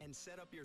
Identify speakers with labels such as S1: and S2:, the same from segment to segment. S1: and set up your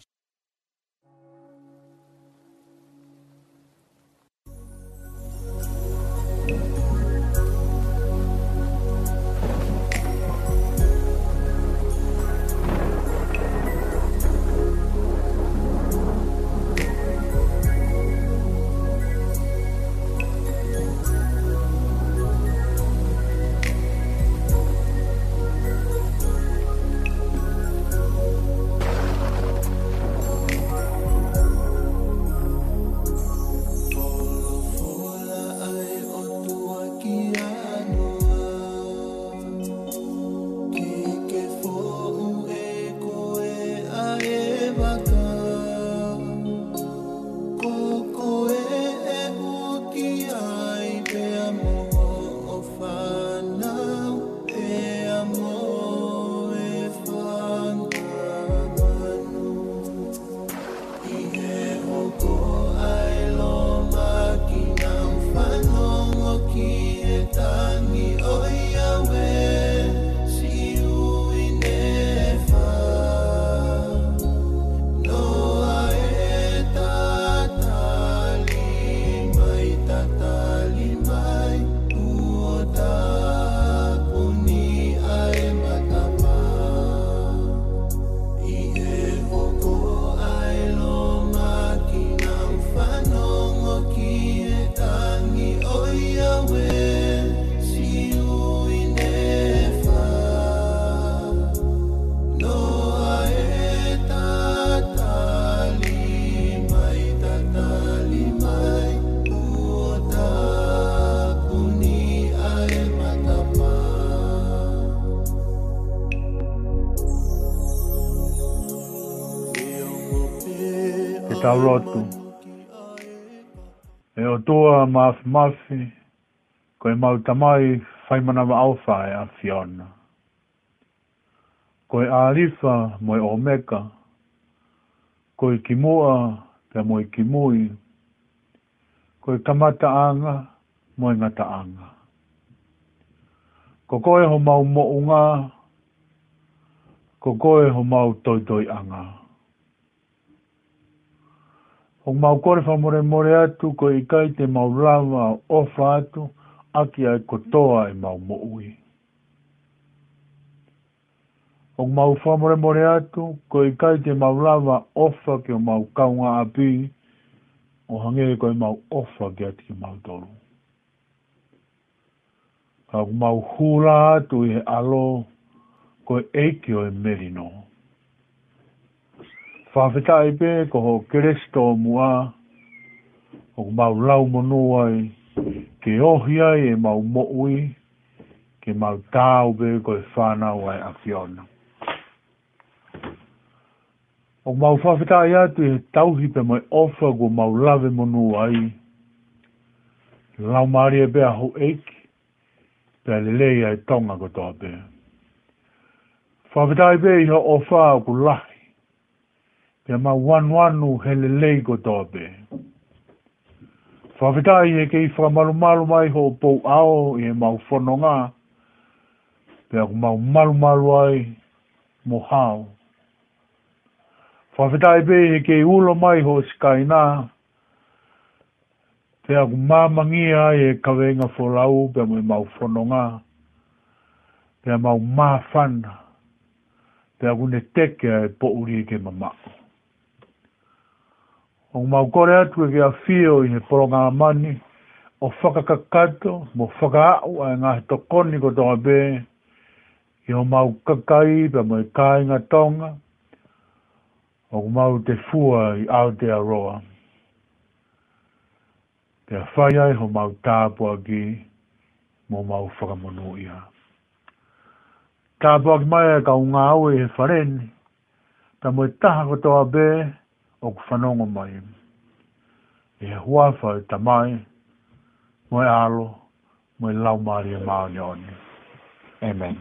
S2: rotu. E o toa maaf mafi, koe mau tamai whai manawa au whae a Fiona. Koe alifa moe o meka, koe ki mua pia moe ki mui, koe kamata anga moe ngata anga. Ko koe ho mau mo unga, ko koe ho mau toi toi anga. O mau kore wha more more atu, ko i kai te mau rawa o wha atu, aki ai kotoa i e mau mo'ui. O mau wha more more atu, ko i kai te mau rawa o wha ki o mau kaunga api, o hange e ko i mau o wha ki ati ki mau toru. O mau hula atu i he alo, ko i eiki o i e merino. Whawhita i pē, ko ho keresto mua, o mau lau monua ke ohi ai e mau mo'ui, ke mau tāu pē ko e whānau ai a fiona. O mau whawhita atu e tauhi pē mai ofa ko mau lave monuai, ai, lau maari e pē a ho eiki, pē le leia e tonga ko tō pē. Whawhita pē i ha ofa ko lahi, e ma wanu anu hele leigo tobe. Whawhetai e kei whamalu malu mai ho pou ao e mau whono ngā, pe aku mau malu malu ai mo hao. Whawhetai pe e kei ulo mai ho skai nā, pe aku mamangi ai e kawenga wholau pe mo e mau whono ngā, pe mau mafana, pe aku ne teke e pouri e ke mamako o mau kore atu e kia whio i he poro ngā mani, o whakakakato, mo whakaau ai ngā he tokoni ko tonga bē, i o mau kakai pa mo i kāinga tonga, o mau te fua i Aotearoa. Te a whai ai ho mau tāpua ki, mo mau whakamonu ia. Tāpua ki mai e ka unga au e he wharen, ta mo i taha ko toa bē, o ku whanongo mai. E hua whau ta mai, moe alo, moe lau maria e maa ni Amen. Amen.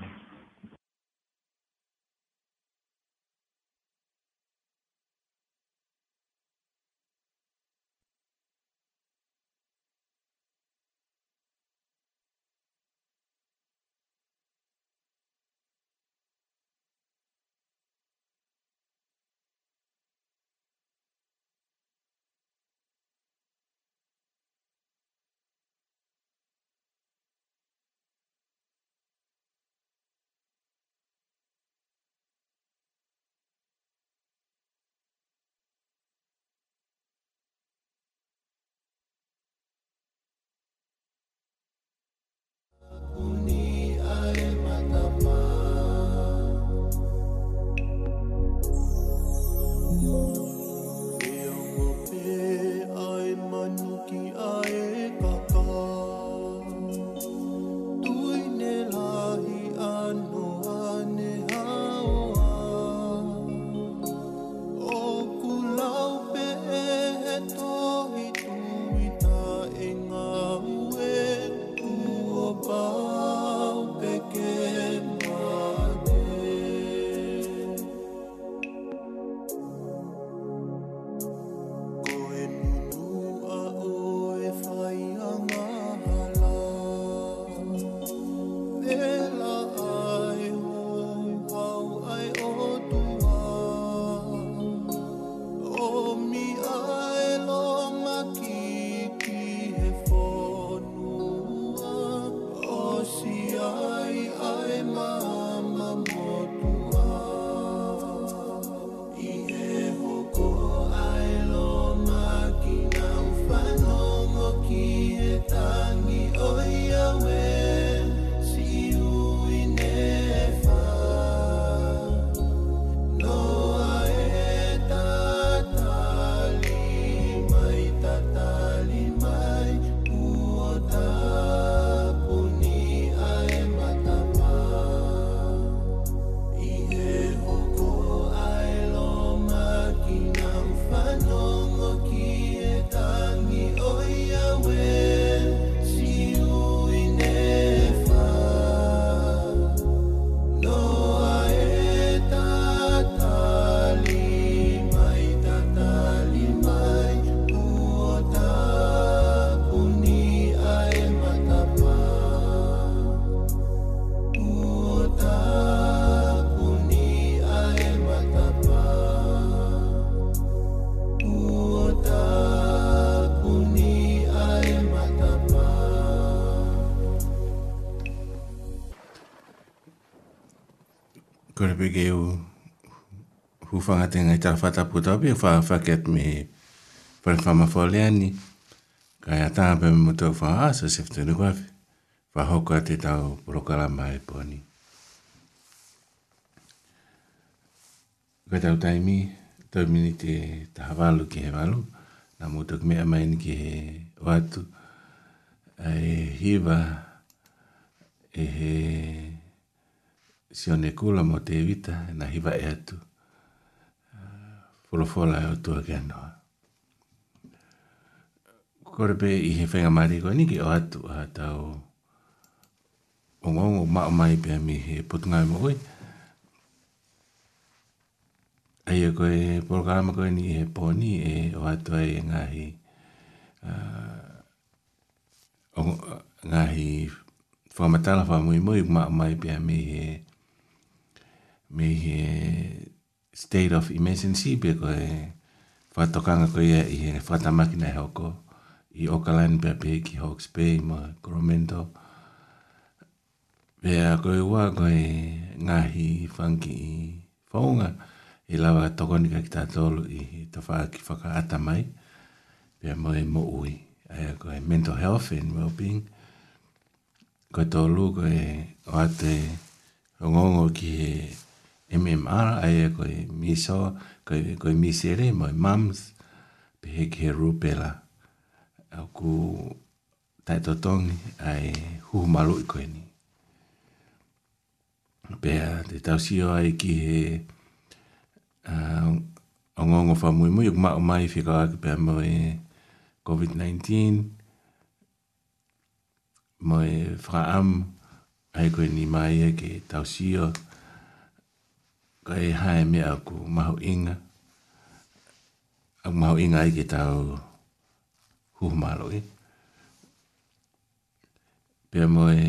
S3: ke u hufanga te ngai tara whata puta api, wha whaket me pare whama whalea ni. Kaya tanga pe me mutau wha asa ah, sefte nuk afi. Wha hoko a te tau porokala mai po ni. Kaitau taimi, tau mini te taha walu ki he walu, na mutak mea mai ni ki he watu. Ai hiva, e he... he si on kuulla mo te vita, na hyvä etu. Fulofola ei ole tuo kenoa. Korpe ei he fenga mariko, niinkin on atu, että on ongo maa mai pia mi he putungai e mo koi. Ai ako e programma koi ni he poni, e o atu ai e ngahi, ngahi, Fua matala fua mui mui kuma mai pia mi he, uh, me he state of emergency pe ko e whatokanga ko ia i he whatamakina e hoko i Auckland pe pe ki Hawke's Bay ma Coromento pe a koe ua ko e ngahi whanki i whaunga i e lawa tokonika ki tātolu i he tawha ki whakaata mai pe a mo e mo ui ai a koe mental health and well-being ko e tōlu ko e o ate ngongo ki he MMR ai koe miso, koe, koe misere mo mams pe heki he rupela. Au ku tai totongi ai huhu malu i koe ni. Pea te tausio ai ki he uh, ongongo whamui mui, ma o mai whika pea mo e COVID-19, mo e whaam ai koe ni mai e ke tausio ai kai hai mea ku maho inga. Ang maho inga ai ki tau huhumalo e. Pea mo e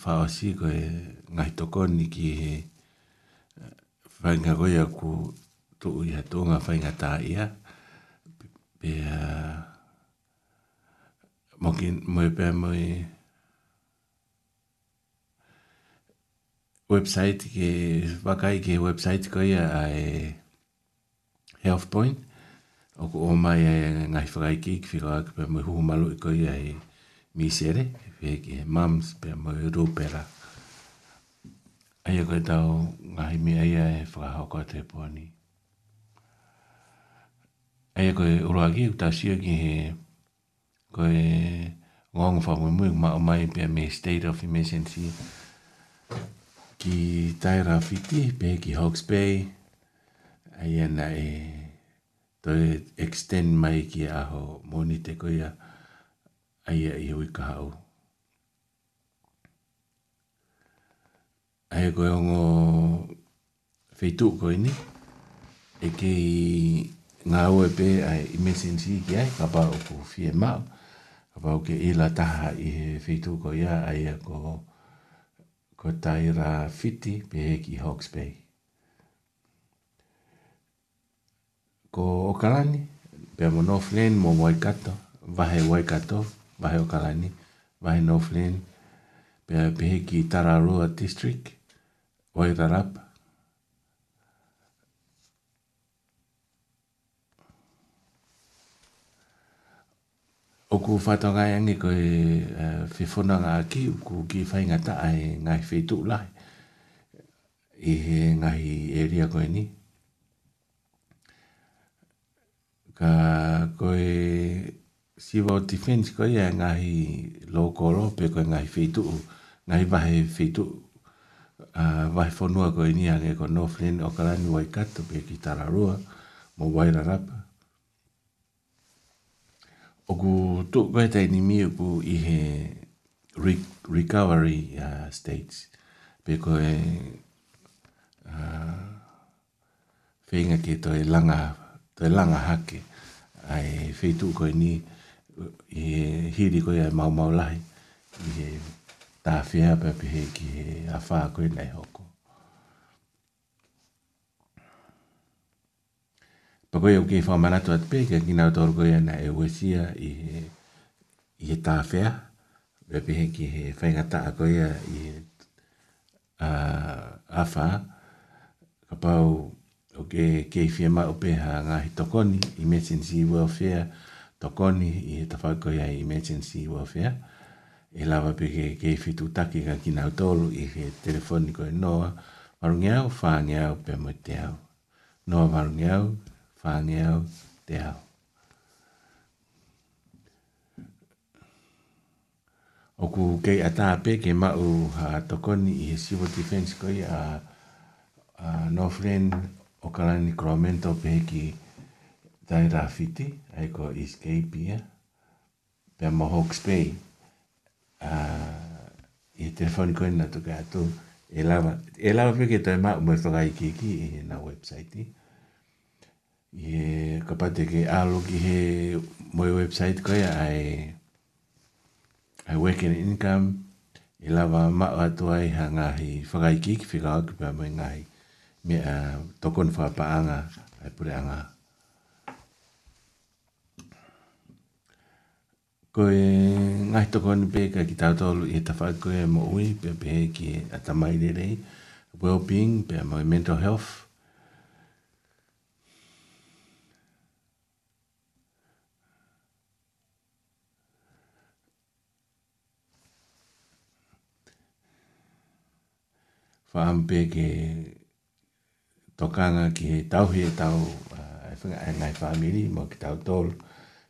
S3: whaosi ko e ngai tokoni ki he whainga koia ku tuu iha tōnga whainga tā ia. Pea mokin mo e pea mo e website ke wakai ke website ko ia e health point o ko o mai e ngai fai ki ki fira ka pe mo huma lo ko ia e mi sere ve ke mams pe mo ro pera ai ko ta ngai mi ai e fra ho ko te poni ai ko o ro agi ta si ki he ko e ngong fa mo mo mai pe me state of emergency ki Taira Whiti, pe ki Hawke's Bay, ai ana e to e extend mai ki aho moni te koia ai e iho i ka hau. Ai e koe ongo feitu koe ni, e kei ngā ue pe ai i mesin si ki ai, ka pa o ku fie mau, ka pa o ke i la taha i he feitu koe ia ai e koe ko taira fiti pe heki Hawke's Bay. Ko Okalani, pe mo Northland, mo Waikato, vahe Waikato, vahe Okalani, vahe Northland, pe pe heki Tararua District, Wairarapa, o ku whatangai angi koe uh, whiwhona ngā ki u ku ki whaingata ai ngai whetu lai i he ngai e ria koe ni ka koe siwa o defense koe e ngai lōkoro pe koe ngai whetu ngai wahe whetu uh, ah, wahe whanua koe ni ange ko Northland o karani waikato pe ki tararua mo wairarapa o ku tō koe te ni mia ku i he re recovery uh, states. Pe koe uh, whenga ke tō e langa, tō e langa hake ai whetū koe ni i he hiri koe ai mau mau lahi i he tāwhia pepe he ki he awha koe nei hoko. Papai o kei whao manatu at pe, kei nga tōru koe ana e wesia i he, i he tāwhea, wepi he ki he whaingata a koe i he uh, awha, ka pau o ke kei whia mao pe ha ngahi tokoni, emergency welfare, tokoni i he tawhau koe i emergency welfare, e lawa pe ke kei whitu taki ka ki nga tōru i he telefoni koe noa, marungiau, whaangiau, pe mo te au. Noa marungiau, Fanio Diao. Oku ku ata a tāpe ma mau ha tokoni i he civil koi a, no friend o kalani kromento pe ki tai rafiti ai ko iskei pia pe mo Hawke's Bay a i telefoni koe na tuka atu e lava e lava pe ke toi mau mo whakai ki ki na website ye kapate ke alo ki he moi website ko ya ai ai working income i e lava ma atu ai hanga hi fagai ki ki fika ki pa mai ngai me a tokon fa pa ai pure anga ko e tokon pe ka ki tau tolu i ta fa ko mo ui pe pe ki atamai dere well being pe mo mental health whaampe ke tokanga ki he tau he tau e whanga e ngai whamiri mo ki tau tōlu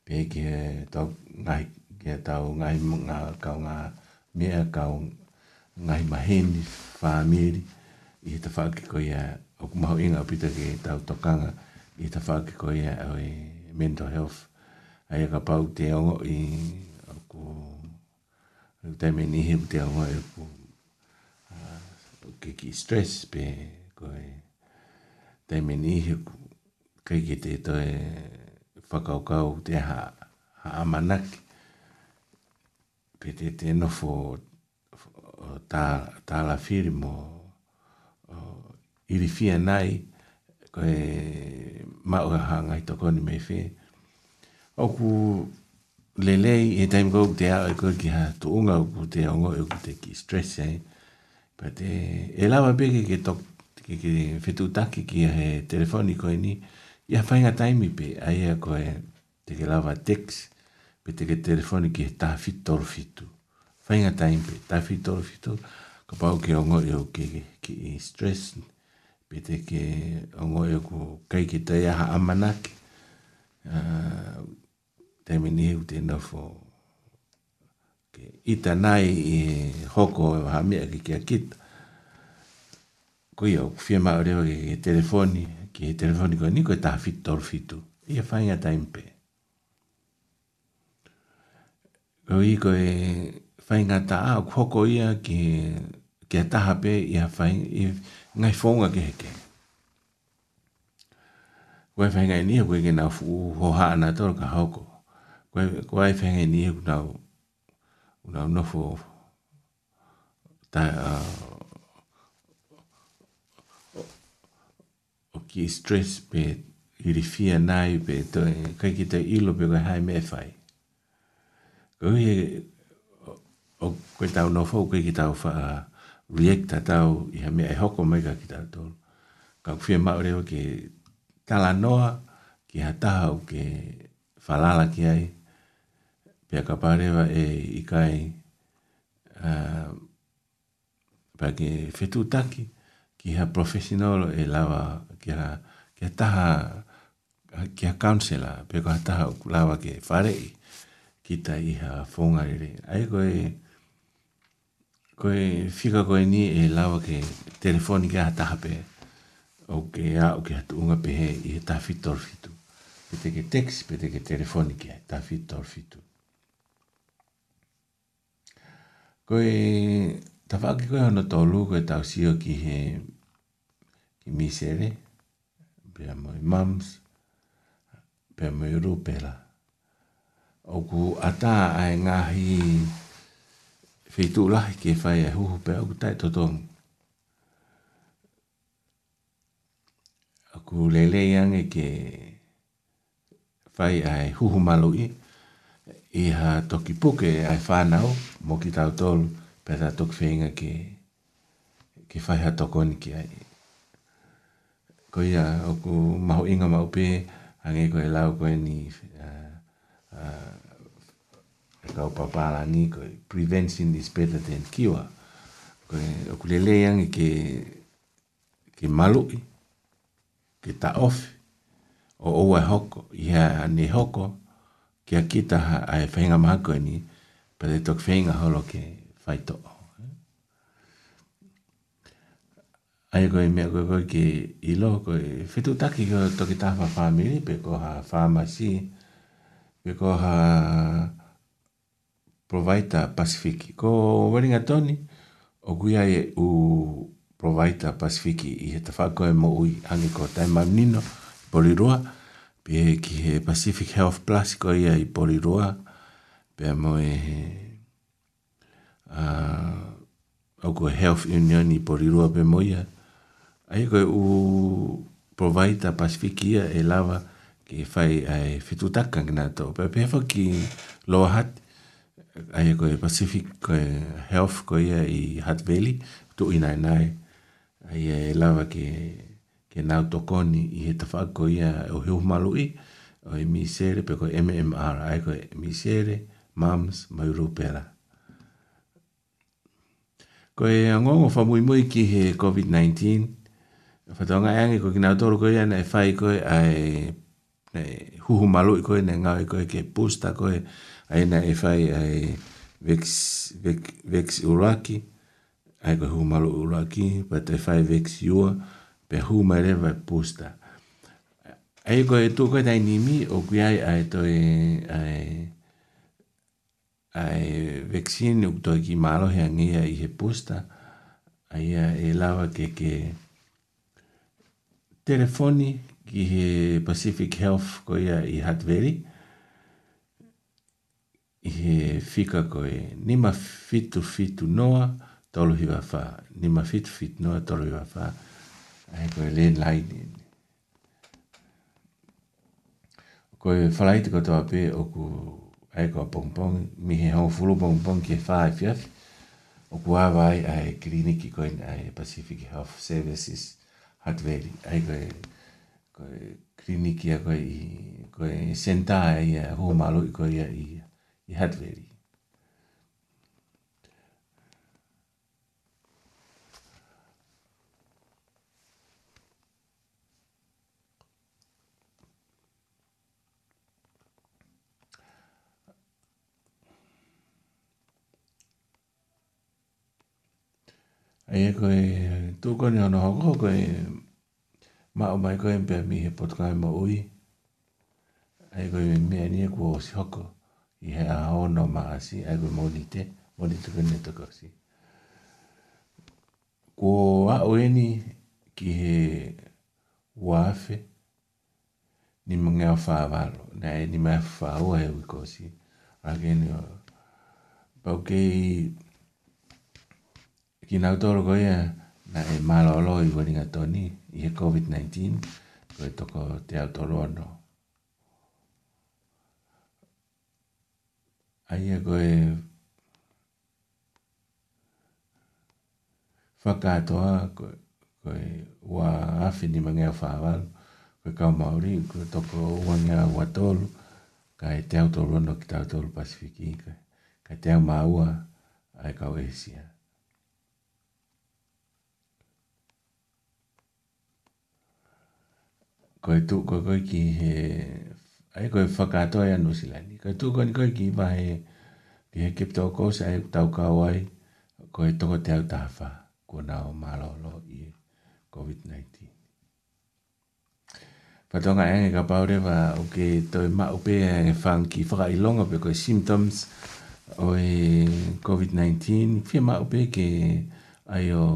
S3: pe ke tau ngai ki he tau ngai ngā kau ngā mea kau ngai maheni whamiri i he ta whaki ko ia o kumau inga pita ki tau tokanga i he ta whaki ko ia au e mental health a ia ka pau te ongo i o ku te meni he te ongo e ku ke ki stress pe ko e te meni he ke ki te to e whakaukau te ha ha amanak pe te te nofo ta, ta la firi mo iri fia nai ko e mao ha ngai toko ni mei fe oku lelei e taim kou te ao e kou ki ha tuunga oku te ongo e oku te ki stress e eh? Pate, eh, e lawa peke ke tok, ke ke fetu taki ki he telefoni koe ni, ia whainga taimi pe, ai a koe te ke lawa teks, pe te ke telefoni ki he ta fitor fitu. Whainga taimi pe, ta fitor fitu, ka pau ke ongo e o ke, ke, ke e stress, pe te ke ongo e o ko kai ke te aha amanake, uh, taimi ni heu te nofo, ke ita nai i hoko e waha mea ki kia kita. Ko ia o kufia mao reo ke ke telefoni, ke ke telefoni koe niko e taha fitu tolu fitu. Ia whainga ta impe. Ko i koe whainga ta a o hoko ia ke ke taha pe ia whainga i ngai whonga ke heke. Ko e whainga i nia koe ke nau fuu hoha ana tolu ka hoko. Ko e whainga i nia koe nau fuu una una fo ta uh, o ki stress pe iri fia nai pe to kai ki te ilo pe ga hai me fai ko ye o ko ta no fo ko ki ta o fa uh, reacta tau i ha mea e hoko mega ki tau tōru. Ka kuwhia maureo ke tala noa ki ha taha o ke whalala ki ai pia ka pareva e i kai uh, pake fetu taki ki ha professional e lava ki ha ki ha taha ki ha counselor pia ka taha lava ke fare i ki ta i ha fonga rere ai koe koe fika koe ni e lava ke telefoni ki ha taha pe o ke a o ke hatu unga pe he i he tawhi torfitu pete ke text pete ke telefoni ki ha tawhi torfitu koe tawhaki koe hono tōlu koe tau sio ki he ki misere pia mo i mams pia mo i rūpera o ata ai ngahi feitu lahi ke whai e huhu pia o ku tai totong a ku lele iange ke whai ai huhu malo i i ha toki puke e ai whanau mō ki tau tolu pēta toki whenga ki ki whai ha toko ni ki ai ko ia oku mahu inga mau pē ange koe lau koe ni uh, uh, kau papala ni koe prevention is better than kiwa koe oku lele ange ke ke malu ke ta ofi o owa hoko ia ne hoko ia ke a kita ha ai fainga mahako ni pa te tok fainga holo ke fai to ai go me go go ke i lo ko e fitu taki go to ki ta fa pe ko ha farmasi pe ko ha provider pacific ko weringa toni o guia e u provider pacific i he te fa ko e mo ui ko tai mam nino poliroa ni pe ki he Pacific Health Plus ko ia i Poriroa, pe mo e he uh, Health Union i Poriroa pe mo ia. Ai koe u provaita Pacific ia e lava ki whai ai whetutaka ngā tō. Pe pe hefa ki Loa Hat, ai koe Pacific koe Health ko ia i Hat Valley, tu inai nai, ai e lava ki... Ke he nau tokoni i he tawhako ia o he umalui o he misere pe koe MMR ai koe misere mams mauropera koe angongo wha mui mui ki he COVID-19 whatonga eangi koe ki nau toro koe ia nei whai koe ai nei huhu malui koe nei ngau koe ke pusta koe ai nei e whai ai vex, vex, vex uraki ai koe huhu malui uraki pa te whai vex yua uraki behúmar pusta. Aiko e tuko ta inimi o kuiai ai to e ai ai vexin uk to ki malo he angia i he pusta ai e lava ke ke telefoni ki he Pacific Health ko ia i Hatveri i he fika ko e nima fitu fitu noa tolu hiwa fa nima fitu fitu noa tolu hiwa fa ai ko le lai ni ko e falait ko to ape o ku ai ko pompon mi he ho fulu pompon ke fai fiaf o ku avai ai kliniki ko ai pacific health services hat veri ai ko ko kliniki ko i ko senta ai ho malo ko i i hat veri ai e koe tūkone ono hoko hoko e ma o mai koe mpea mi he potokai ma ui ai koe mea nia e kua o si hoko i hea hao no maa si ai koe mōni te mōni tuka ne tuka si kua a ueni ki he wafe ni mga o wha walo na e ni mai wha ua he ui kua si ake ni o Okay, Kina utoro ko ia na e malolo i waringa toni i he COVID-19 ko e toko te autoro ano. Aia ko e whakātoa ko, ko e wā ko e kau maori ko e toko wangea watolu ka e te autoro ano ki te autoro Pasifiki ka, te au maua ai kau esia. koe tu koe koe ki he ai koe whakatoa e anu silani. Koe tu koe ni koe ki ma he ki he kip tō kōse ai tau kawai koe toko te au tāwha kua nao malolo i COVID-19. Patonga e ka paurewa o ke toi ma upe e, e whang ki whakailonga pe koe symptoms o e COVID-19. Whia ma upe ke ai o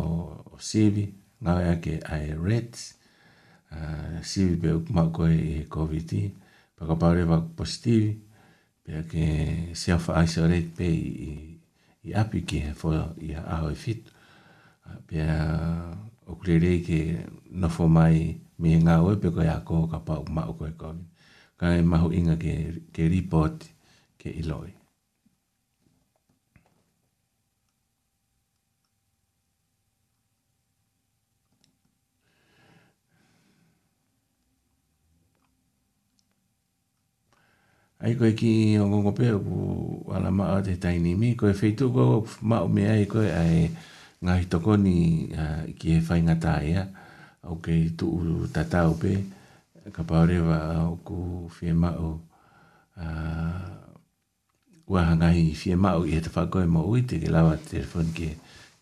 S3: sevi, ngā ea ke ai reds, Ah, sivi pe ma ko e covid ti pa ka pare va positivi pe ke se a fa isolate pe i, i, i api ki he fo i a ho e fit ah, pe o klere ke no fo mai mi nga o pe ko ya ko ka pa ma ko e covid ka e ma ho inga ke ke report ke iloi ai koe ki o ngongo pe o ku ala maa te taini mi koe feitu ko mao me ai e koe ai ngā hitoko ni uh, ki e whai ngata ea au ke tu uru tatau pe ka paore wa o ku fie mao ua uh, hangahi fie mao i he tawha koe mo ui te ke lawa telefon ke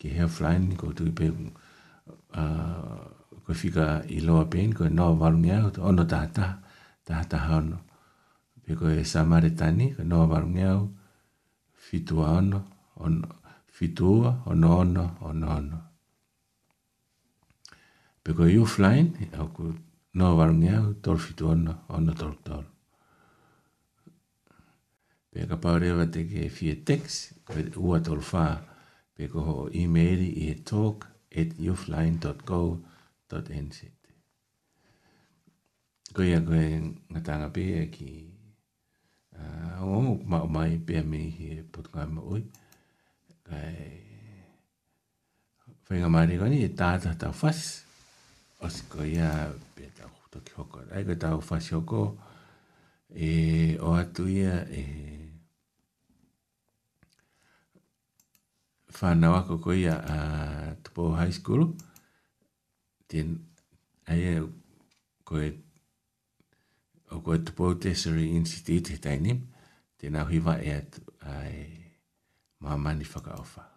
S3: ke he offline ni koe tui pe uh, koe whika i loa pen koe noa walungi ahu ono tata tata haono ta, ta, e koe e Samaritani, ka noa marungeau, fitua ono, ono, fitua, ono ono, ono ono. Pe koe iu flain, e au ku noa marungeau, tol fitua ono, ono tol tol. Pe ka paurewa te ke fie teks, koe ua tol faa, pe koe ho e-maili i e talk at youflain.co.nz. Koe ia koe ngatanga pe e ki... Koe o à, ma mai pe me he bột ka ma oi kai fenga mari gani e tata ta fas os ko ia pe ta huto ki hoko ai ko ta fas hoko e o atu ia e whanau ako ko ia a Tupo High School. Tien, ai e o koe te pō te Surrey Institute he tainim, te nau hiwa e atu ai mamani whakaofa.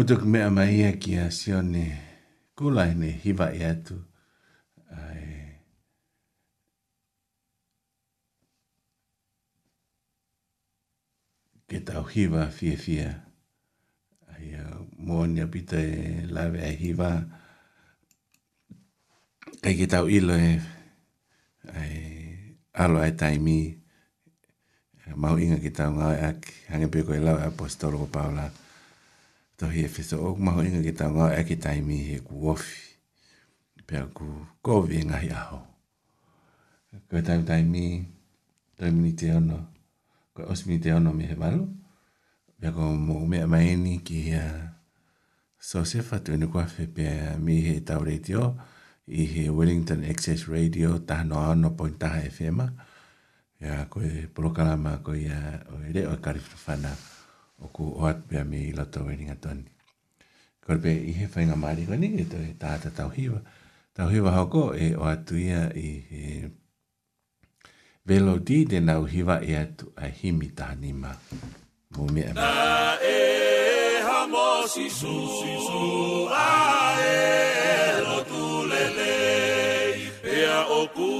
S3: Utuk me amaia e ki a sione kula ne hiva e atu. Ai. Ke tau hiva fia fia. Ai a monia pita e lave a hiva. Kai ke tau ilo e ai alo ai taimi. Mau inga kita ngau e ak hangepe ko e lau apostolo ko Paula. to he fiso ok ma ho inga kita nga e kita imi he ku ofi pe a ku ko vi e nga hi aho ko e taim taimi to imi ni te ono ko os mi te ono mi he malu pe a ko mo me a maini ki he a so se fa tu ni kua fe pe a mi he tau reitio i he Wellington Access Radio taha no ano poin taha e fema ya ko e polokalama ko i a o e re o e karifrafana ya o ku oat pia me i lato e ringa tani. Kore pe i he whainga maari kani e tau e tāta tau hiwa. Tau hiwa hoko e o atuia i he di de nau hiwa
S4: e
S3: atu a himi tāni ma.
S4: Mō mea. Na e su si su a e lo le i pea o kua.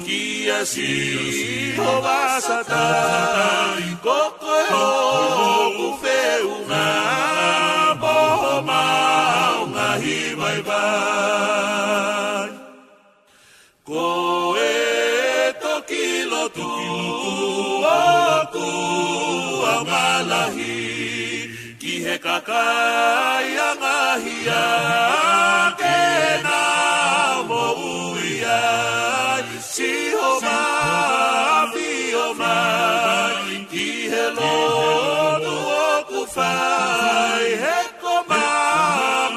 S4: Kiasi, Oba Sata, Kokoro, Ufe, Uma, Bohoma, Uma, Hibai, Bai. Koe, Tokilo, Tu, Oku, Amalahi, sekakayanga ke na ki o o mouya sihoma fioma kihelonu okufai hekoma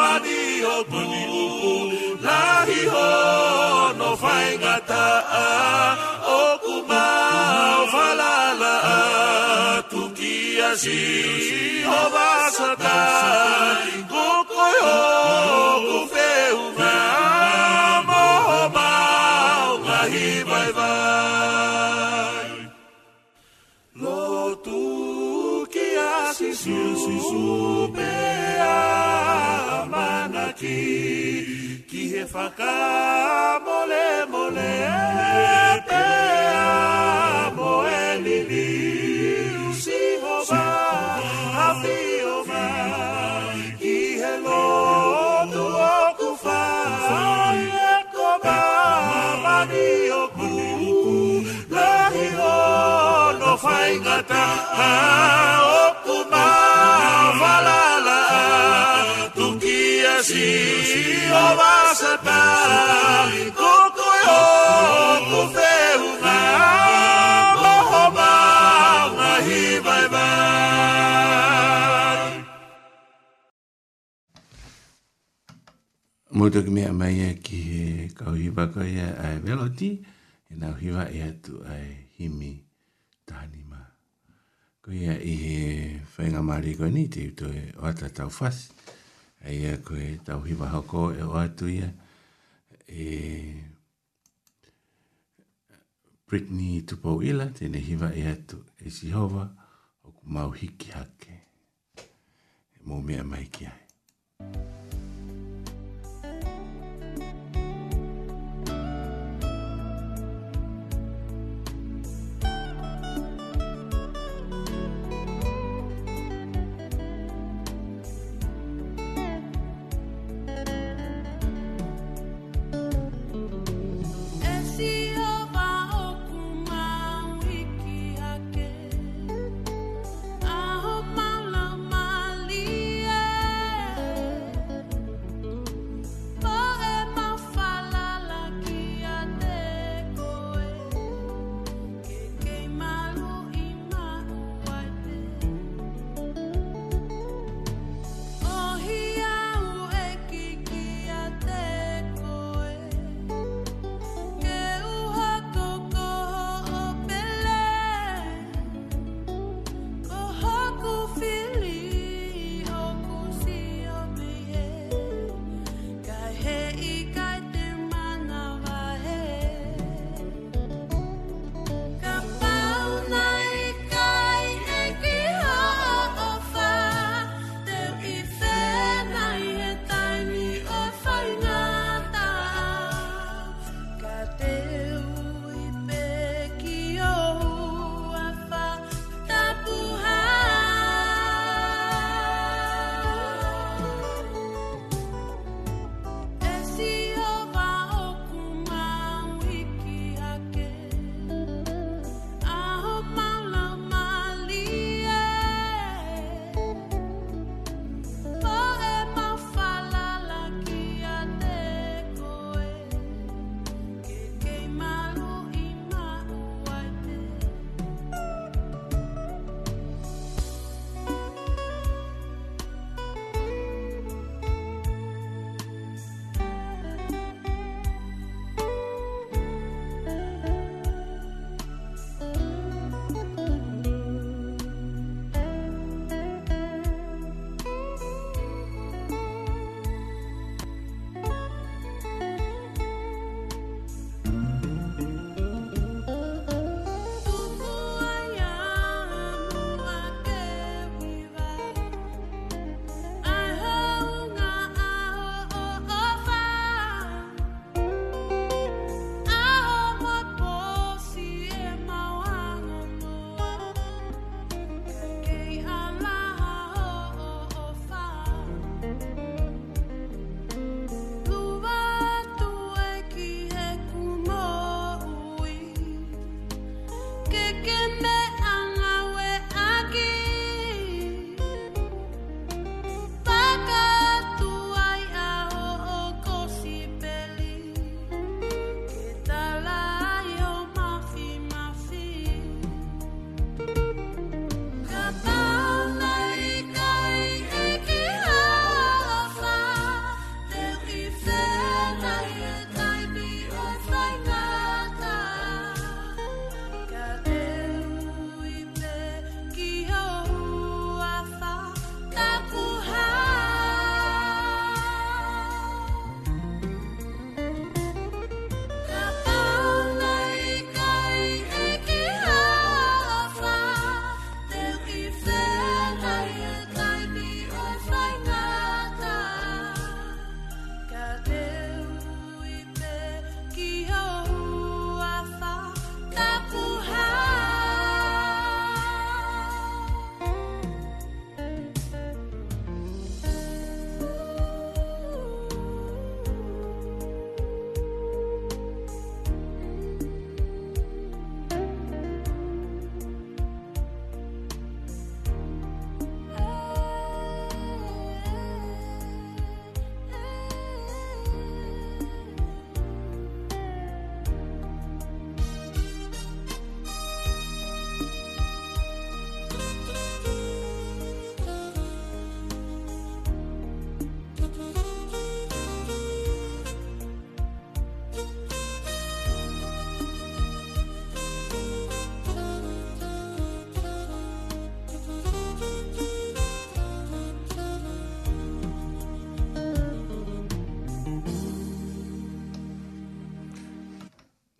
S4: manioku lahihono faingata'a Brasil, rouba Santa, com coio, com feu, vamos roubar, vai, vai, vai. Lotu que assistiu, se supera, manaqui, que refacava.
S3: Mudu kemi amaya ki he kau hiwa kau ya ai hiwa ya tu ai himi. ko ia i he whainga maari koe ni te uto e oata tau whas. E ia koe tau hiwa hoko e oatu ia. E... Britney Tupou Ila, tēne hiwa e atu e si hova, o ku mau hiki hake. E mō mea mai ki ai. Mm -hmm.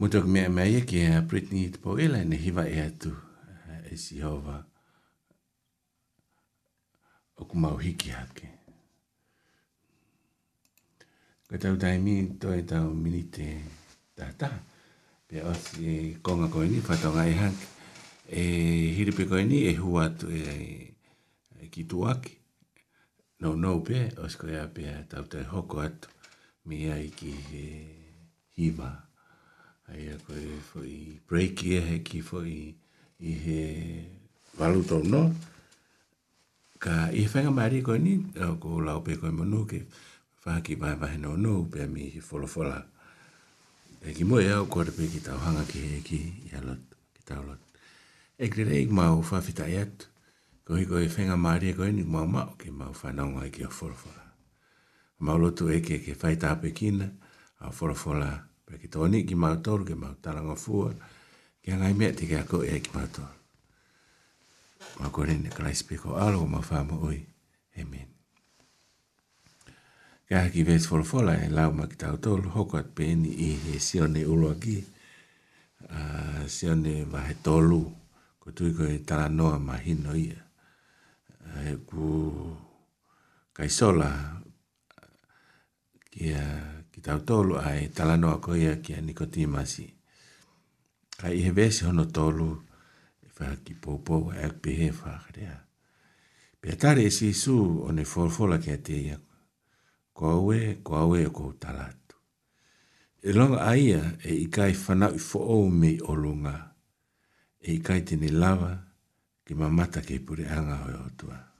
S3: Mo tok me me ye ke Britney te po ele ne hiva e atu eh, e si hova. O ku mau hiki hake. Ko tau daimi to e tau minite tata. Pe o si e konga koe ni fata ngai e hake. E hiripe koe ni e hua atu e, e ki tuaki. No no pe o si koe a pe tau tau hoko atu. Mi ai ki hiva. Hiva ai a koe fwoi break i ehe ki fwoi i he walu tau no. Ka i he whenga maari koe ni, ko lau pe koe manu ke whaha ki vai vahe no no, pe a mi he wholo wholo. E ki moe au kore pe ki tau hanga ki he ki i a lot, ki tau lot. E kre rei mau whawhita i atu, ko hi koe whenga maari koe ni mau mau ki mau whanonga i ki a wholo wholo. Mau lotu eke ke whaita ape kina, a wholo wholo. Pe ki tōni ki mau tōru, ki mau tāranga fua, ki a ngai mea te kia koe e ki mau tōru. Mau kore ne kalai spiko alo o mau whāma ui. Amen. Kia haki vēs whola whola e lau ma ki tāu tōru, hoko at pēni i he sione ulo aki, sione vahe tōru, ko tui koe tāra noa ma hino ia. E ku kaisola, kia kia ki tau tolu ai talano a koia ki a nikotimasi. Ka i hevesi hono tolu e wha ki pōpō e a ek pehe wha Pea tare e si su o ne fōrfola ki a te ia. Ko aue, ko aue o e kou talatu. E longa aia e i kai whanau i fōou me i olunga. E i kai tini lava ki mamata ki pureanga hoi otua. Ma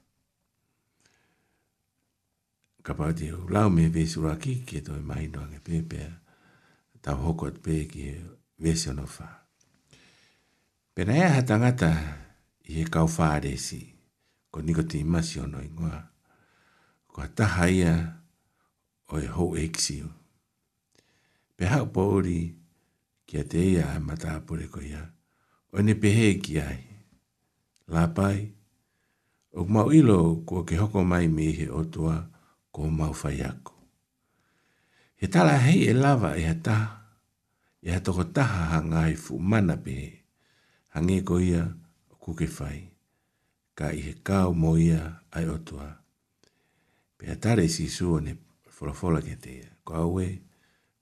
S3: ka pāti hau lau me vesi ura ki ki tō e mahi noa ngai pēpea, tau hoko at pē ki vesi ono whā. Pena ea ha tangata i he kau whā resi, ko niko te imasi ono ingoa, ko ha taha ia o e hou eksiu. Pe hau pōuri ki a te ia a e mata apure ko ia, o ne pehe ki ai, lāpai, o mau ilo kua ke hoko mai mi he otua, o ko mau fai He tala hei e lava e taha, e ha toko taha ha ngai fu mana pe he, hangi ko ia o kuke fai, ka i he kau mo ia ai otua. Pe ha tare si su ne folofola ke tea, ko aue,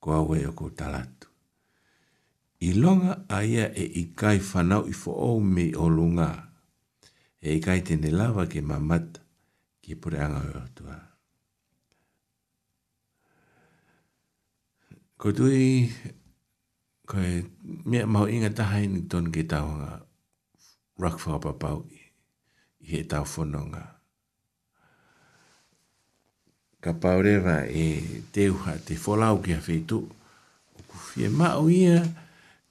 S3: ko aue o ko talatu. I longa aia e i kai whanau i fo ou me o lunga, e i kai tene lava ke mamata, ki pure anga o tuaa. Ko tui, ko e mea mau inga tahai ni tonu ke tau nga rock for apa pau i, he tau whono nga. Ka pau e te uha te wholau ki a whetu, ku fie mau ia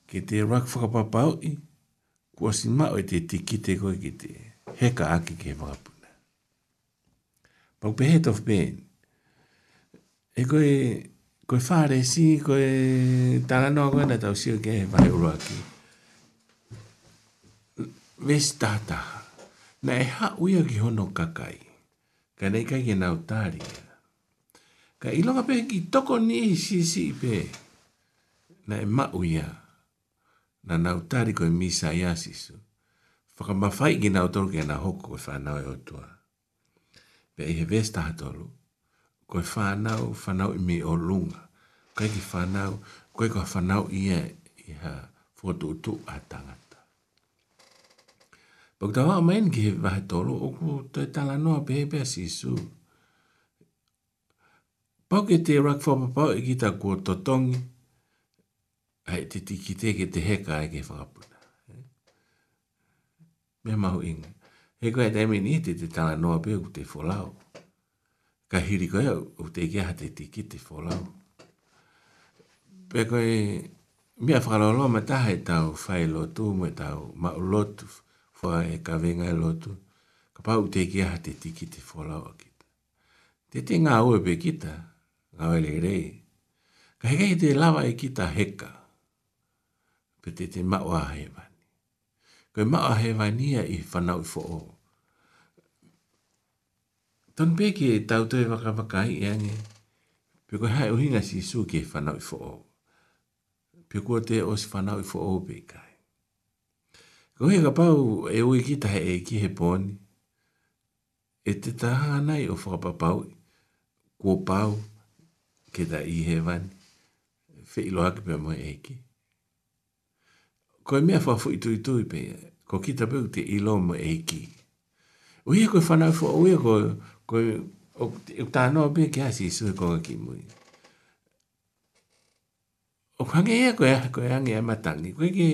S3: ke te rock for apa i, kua si mau e te tiki te koe ki te heka aki ke wakapuna. Pau pehe tof ben, e koe koe whare si, koe tāra noa koe na tau sio ke he vai ura ki. Ves tātaha, na e ha uia ki hono kakai, ka nei kai ke nau tāri. Ka ilonga pe ki toko ni si si pe, na e ma uia, na nau tāri koe misa i asisu. Whakamawhai ki nau toro ke na hoko koe whanau e otua. Pe e he ves tātaha toro, ko e whanau, whanau i me o lunga. Koe ki whanau, koe ko whanau ia e, i ha whotutu a tangata. Pagta wā amain ki he wahe tolo, o ku tue tala noa pehe sisu. Pau ke te rak whapapau i e ki ta kua totongi, ai te tiki te ke te heka ai e ke whakapuna. Mea mahu inga. He koe te emini te te tala noa pehe ku te wholau ka hiri koe au, u te ike ha te tiki te whalau. Pe koe, mea whakaroloa ma taha e tau whae lotu, mo e tau ma u lotu, whae e ka venga e lotu, ka pa u te ike ha te tiki te whalau a kita. Te te ngā ue pe kita, ngā wele rei, ka heka i te lawa e kita heka, pe te te maua hewani. Koe maua hewani ia i whanau i whoa Tan pe ke tau te waka waka i ane. Pe ko hai uhinga si su ke whanau i fo'o. Pe ko te o si whanau i fo'o pe kai. Ko hei ka pau e ui ki tahe e ki he pōni. E te taha nei o whaka papau kua pau ke ta i he wani. Fe ilo haki pe mo e ki. Ko e mea fwa fu i tui tui pe. Ko ki ta pe te ilo mo e ki. Uhia e koe whanau fwa uhia e koe ko o ta no be ka si su ko ki mu o ka ge ko ya ko ya ngi ma tang ni ko ki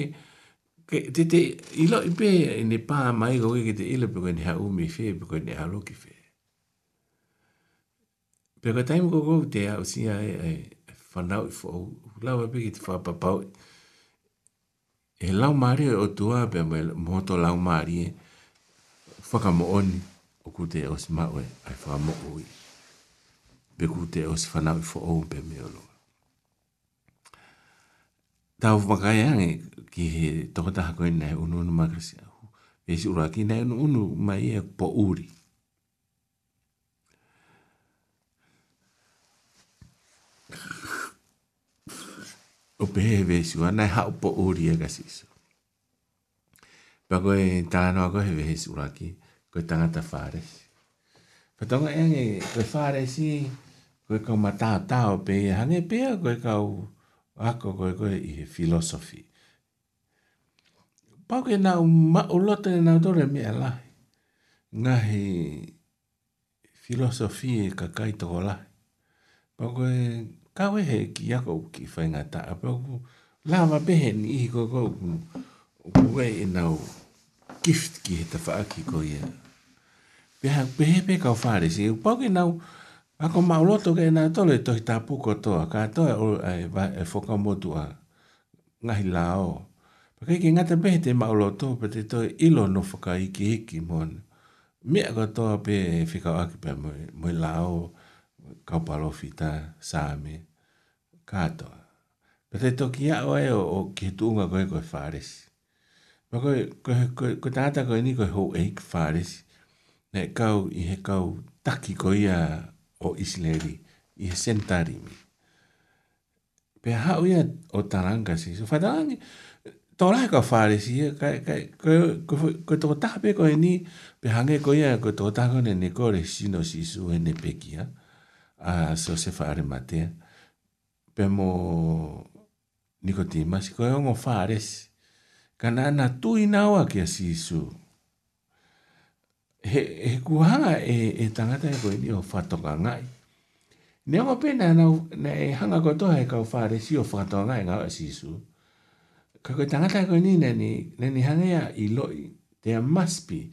S3: ke te te i lo i be ni pa mai ko ki te e, e, e i lo be ko ni ha u mi fe be ko ni ha lo ki fe pe ko taim ko ko te a o si ya e fan out fo la ba be ki te fa pa pa e lau mari o tua be mo to lau mari fa ka mo oni ku te e o si maue ai wha mo ui. Pe ku te e o si whanau i wha oum pe me olo. Tā u whakai ange ki he tokataha koe nei unu unu makarasi ahu. E si ura ki nei unu unu mai e po uri. O pehe he vesi ua nei hau po uri e kasi iso. Pako e tāna wako he vesi ura ki. Pako e tāna wako he vesi ura ki. koe tangata whāresi. Patonga enge koe whāresi, koe kau matātao pe e hange pea koe kau ako koe koe i he filosofi. Pau ke nau maulota e nau tore mea lahi. Ngā he filosofi e kakai toko lahi. Pau koe kawe he ki ako ki whaingata. Pau koe lama pehe ni ihi koe koe uku e nau gift ki he tawha aki koe ia. pehe pehe pe ka fare si pa ke na pa ko ma lo to ke na to le to ta pu ko to ka to e va e fo ka mo tu a nga hi la o pa ke ke nga te pe te ma lo to pe te to i lo no fo ka i ki ki mon me ka to pe fi ka ki pe mo mo la o ka pa lo fi ta sa me ka to pe te to ki a o e o ki tu nga ko e ko fare si Ko tātaka ni koe hou eik whāresi ne kau i he kau taki ko ia o isleri i he sentari mi. Pe hau ia o taranga si, so whaitarangi, tō rahe kau whare si, ko tō taha pe ko he ni, pe hange ko ia ko tō taha kone ne kore sino si su he ne pekia, a so se whare matea, pe mo niko tima si, ko e ongo whare si, ka nana tui nawa kia si su, he, he kuhanga e, e tangata e koe ni o whatonga ngai. Nea o pena e na e hanga koe toha e kau whāre si o whatonga ngai ngā o sisu, ka koe tangata e koe ni nani, nani hangea i loi, there must be,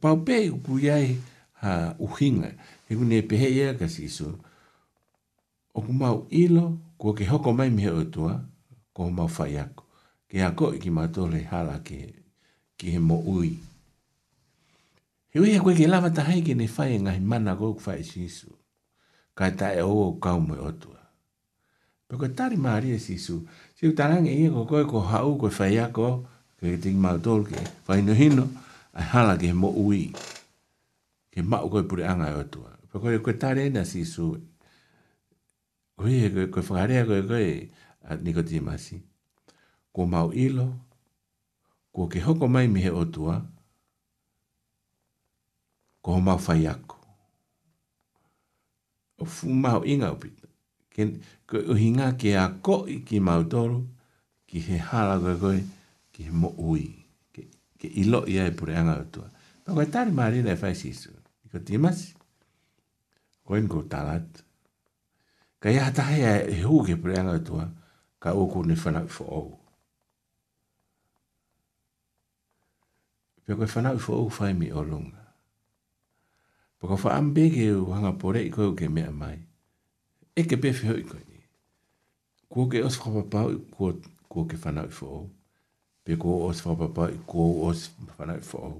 S3: pau pē kuiai ha uhinga, he kune e pehe ia ka sisu, o kumau ilo, kua ke hoko mai mihe o tua, kua mau whaiako, ke ako i ki mātore hala ke, ki Ke mo ui. He wea koe ke lava ta hai ke ne whae ngahi mana koe kwa i sisu. Ka ta e o kau mui otua. Pako tari maari e sisu, si utarangi ia ko koe ko hau koe whae ako, ke ke tingi mau tol ke, whae no hino, ai hala ke mo ui. Ke mau koe puri anga e otua. Pako koe tari ena sisu, koe koe koe whakarea koe koe, at niko tima si. Ko mau ilo, ko ke hoko mai mihe otua, ko mau ilo, ko ho mau fai aku. O fu mau inga upita. Ken, ko uhinga ke a koi ki mau toru, ki he hala koe koe, ki he mo ui. Ke, ke ilo ia e pure anga utua. Pa koe tari maari rei fai sisu. Iko timasi. Koe niko talat. Ka ia tahe a e hu ke pure anga utua, ka uku ni fana ufo ou. Pia koe fana ufo ou fai mi olunga. Paka wha ambe ke hanga pore i koe ke mea mai. E ke pefe hoi koe ni. Kua ke os wha papau i kua ke whanau i whao. Pe kua os wha papau i kua os whanau i whao.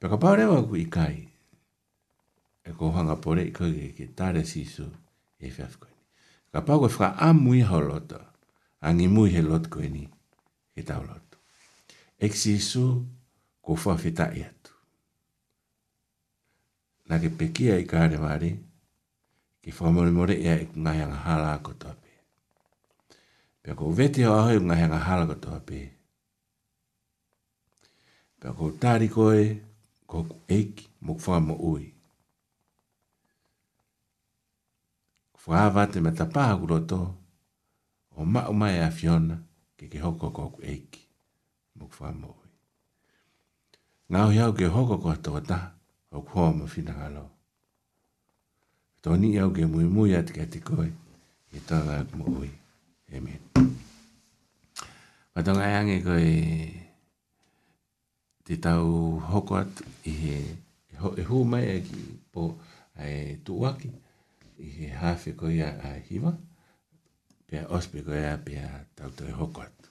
S3: Paka pau rewa ku i kai. E ko hanga pore i koe ke tare sisu e wha fko ni. Ka pau koe wha amui hao lota. Angi mui he lot koe ni. E tau lot. Ek sisu ko wha fita iata na ke pekia i kāre wāre, ki whamore more ea i ngā hianga hāla a kotoa pē. Pia ko vete hoa hoi ngā hianga hāla kotoa pē. Pia ko tāri koe, ko eiki, mok whamo ui. Whaavate me tapaha kuroto, o mao mai a fiona, ke ke hoko ko eiki, mok whamo ui. Ngāo hiau ke hoko ko toa taha, o kua ma fina halo. Toni iau ke mui mui ati kati koe, i tala ak mu ui. Amen. Patonga iange e koe, te tau hoko atu i he, e, e hu mai e ki po e tuwaki, i he hawhi koe a hiva, pia ospe koe a pia tau tau hoko atu.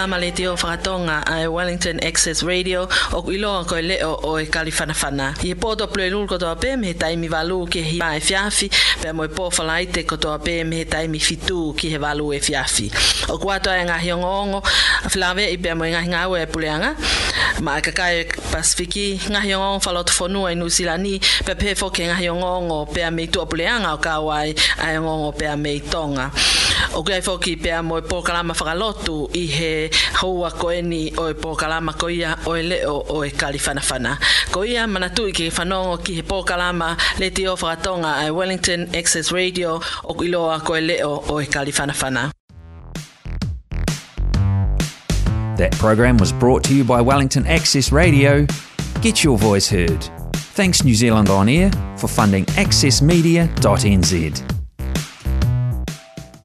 S5: Salama le te o whakatonga a Wellington Access Radio o ku iloa koe leo o e kalifanafana. I e pōto ploi lulu kotoa pē me he taimi walu ki he e fiafi pe mo e pōwhala i kotoa pē me he taimi fitu ki he walu e fiafi. O kuatoa e ngahi ongo a whilawe i pe mo e ngahi ngau e puleanga ma e kakai pasifiki ngahi ongo whalotu whanua i nusilani pe pē foke ngahi ongo pe a meitua puleanga o kawai a ongo pe a meitonga. O kia foki e pōkalama i he houa koeni o e pōkalama ko ia o e leo o e Ko ia manatu i ke ki he pōkalama le te o e Wellington Access Radio o iloa ko e leo o e That program was brought to you by Wellington Access Radio. Get your voice heard. Thanks New Zealand On Air for funding accessmedia.nz.